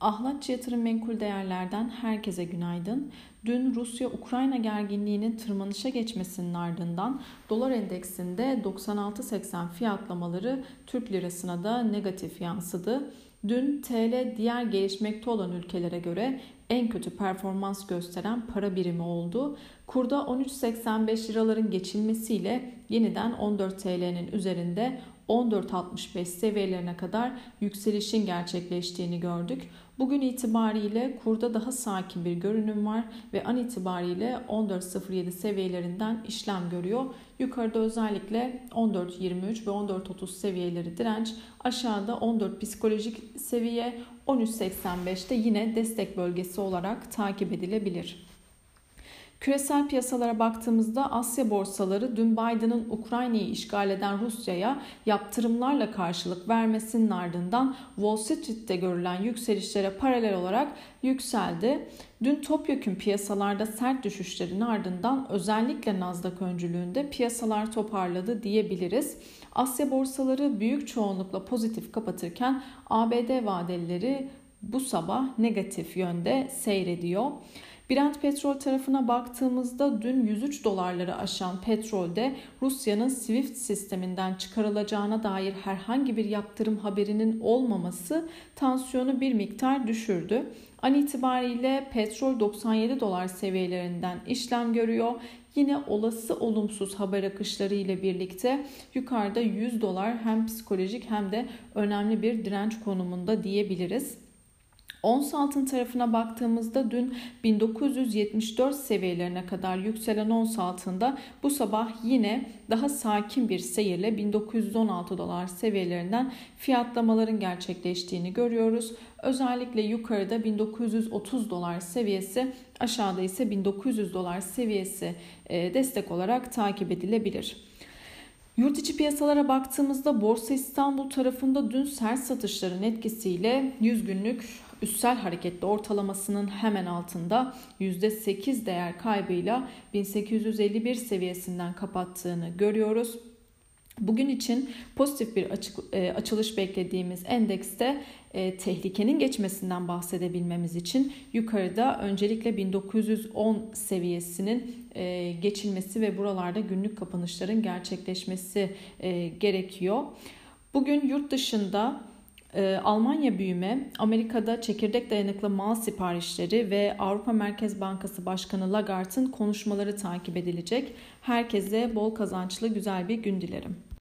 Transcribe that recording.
Ahlatçı Yatırım Menkul Değerler'den herkese günaydın. Dün Rusya-Ukrayna gerginliğinin tırmanışa geçmesinin ardından dolar endeksinde 96.80 fiyatlamaları Türk lirasına da negatif yansıdı. Dün TL diğer gelişmekte olan ülkelere göre en kötü performans gösteren para birimi oldu. Kurda 13.85 liraların geçilmesiyle yeniden 14 TL'nin üzerinde 14.65 seviyelerine kadar yükselişin gerçekleştiğini gördük. Bugün itibariyle kurda daha sakin bir görünüm var ve an itibariyle 14.07 seviyelerinden işlem görüyor. Yukarıda özellikle 14.23 ve 14.30 seviyeleri direnç, aşağıda 14 psikolojik seviye, 13.85'te yine destek bölgesi olarak takip edilebilir. Küresel piyasalara baktığımızda Asya borsaları dün Biden'ın Ukrayna'yı işgal eden Rusya'ya yaptırımlarla karşılık vermesinin ardından Wall Street'te görülen yükselişlere paralel olarak yükseldi. Dün topyekun piyasalarda sert düşüşlerin ardından özellikle Nasdaq öncülüğünde piyasalar toparladı diyebiliriz. Asya borsaları büyük çoğunlukla pozitif kapatırken ABD vadelileri bu sabah negatif yönde seyrediyor. Brent petrol tarafına baktığımızda dün 103 dolarları aşan petrolde Rusya'nın SWIFT sisteminden çıkarılacağına dair herhangi bir yaptırım haberinin olmaması tansiyonu bir miktar düşürdü. An itibariyle petrol 97 dolar seviyelerinden işlem görüyor. Yine olası olumsuz haber akışları ile birlikte yukarıda 100 dolar hem psikolojik hem de önemli bir direnç konumunda diyebiliriz. Ons altın tarafına baktığımızda dün 1974 seviyelerine kadar yükselen ons altında bu sabah yine daha sakin bir seyirle 1916 dolar seviyelerinden fiyatlamaların gerçekleştiğini görüyoruz. Özellikle yukarıda 1930 dolar seviyesi aşağıda ise 1900 dolar seviyesi e, destek olarak takip edilebilir. Yurt içi piyasalara baktığımızda Borsa İstanbul tarafında dün sert satışların etkisiyle 100 günlük üstsel hareketli ortalamasının hemen altında %8 değer kaybıyla 1851 seviyesinden kapattığını görüyoruz. Bugün için pozitif bir açık, e, açılış beklediğimiz endekste e, tehlikenin geçmesinden bahsedebilmemiz için yukarıda öncelikle 1910 seviyesinin e, geçilmesi ve buralarda günlük kapanışların gerçekleşmesi e, gerekiyor. Bugün yurt dışında ee, Almanya büyüme, Amerika'da çekirdek dayanıklı mal siparişleri ve Avrupa Merkez Bankası Başkanı Lagarde'ın konuşmaları takip edilecek. Herkese bol kazançlı güzel bir gün dilerim.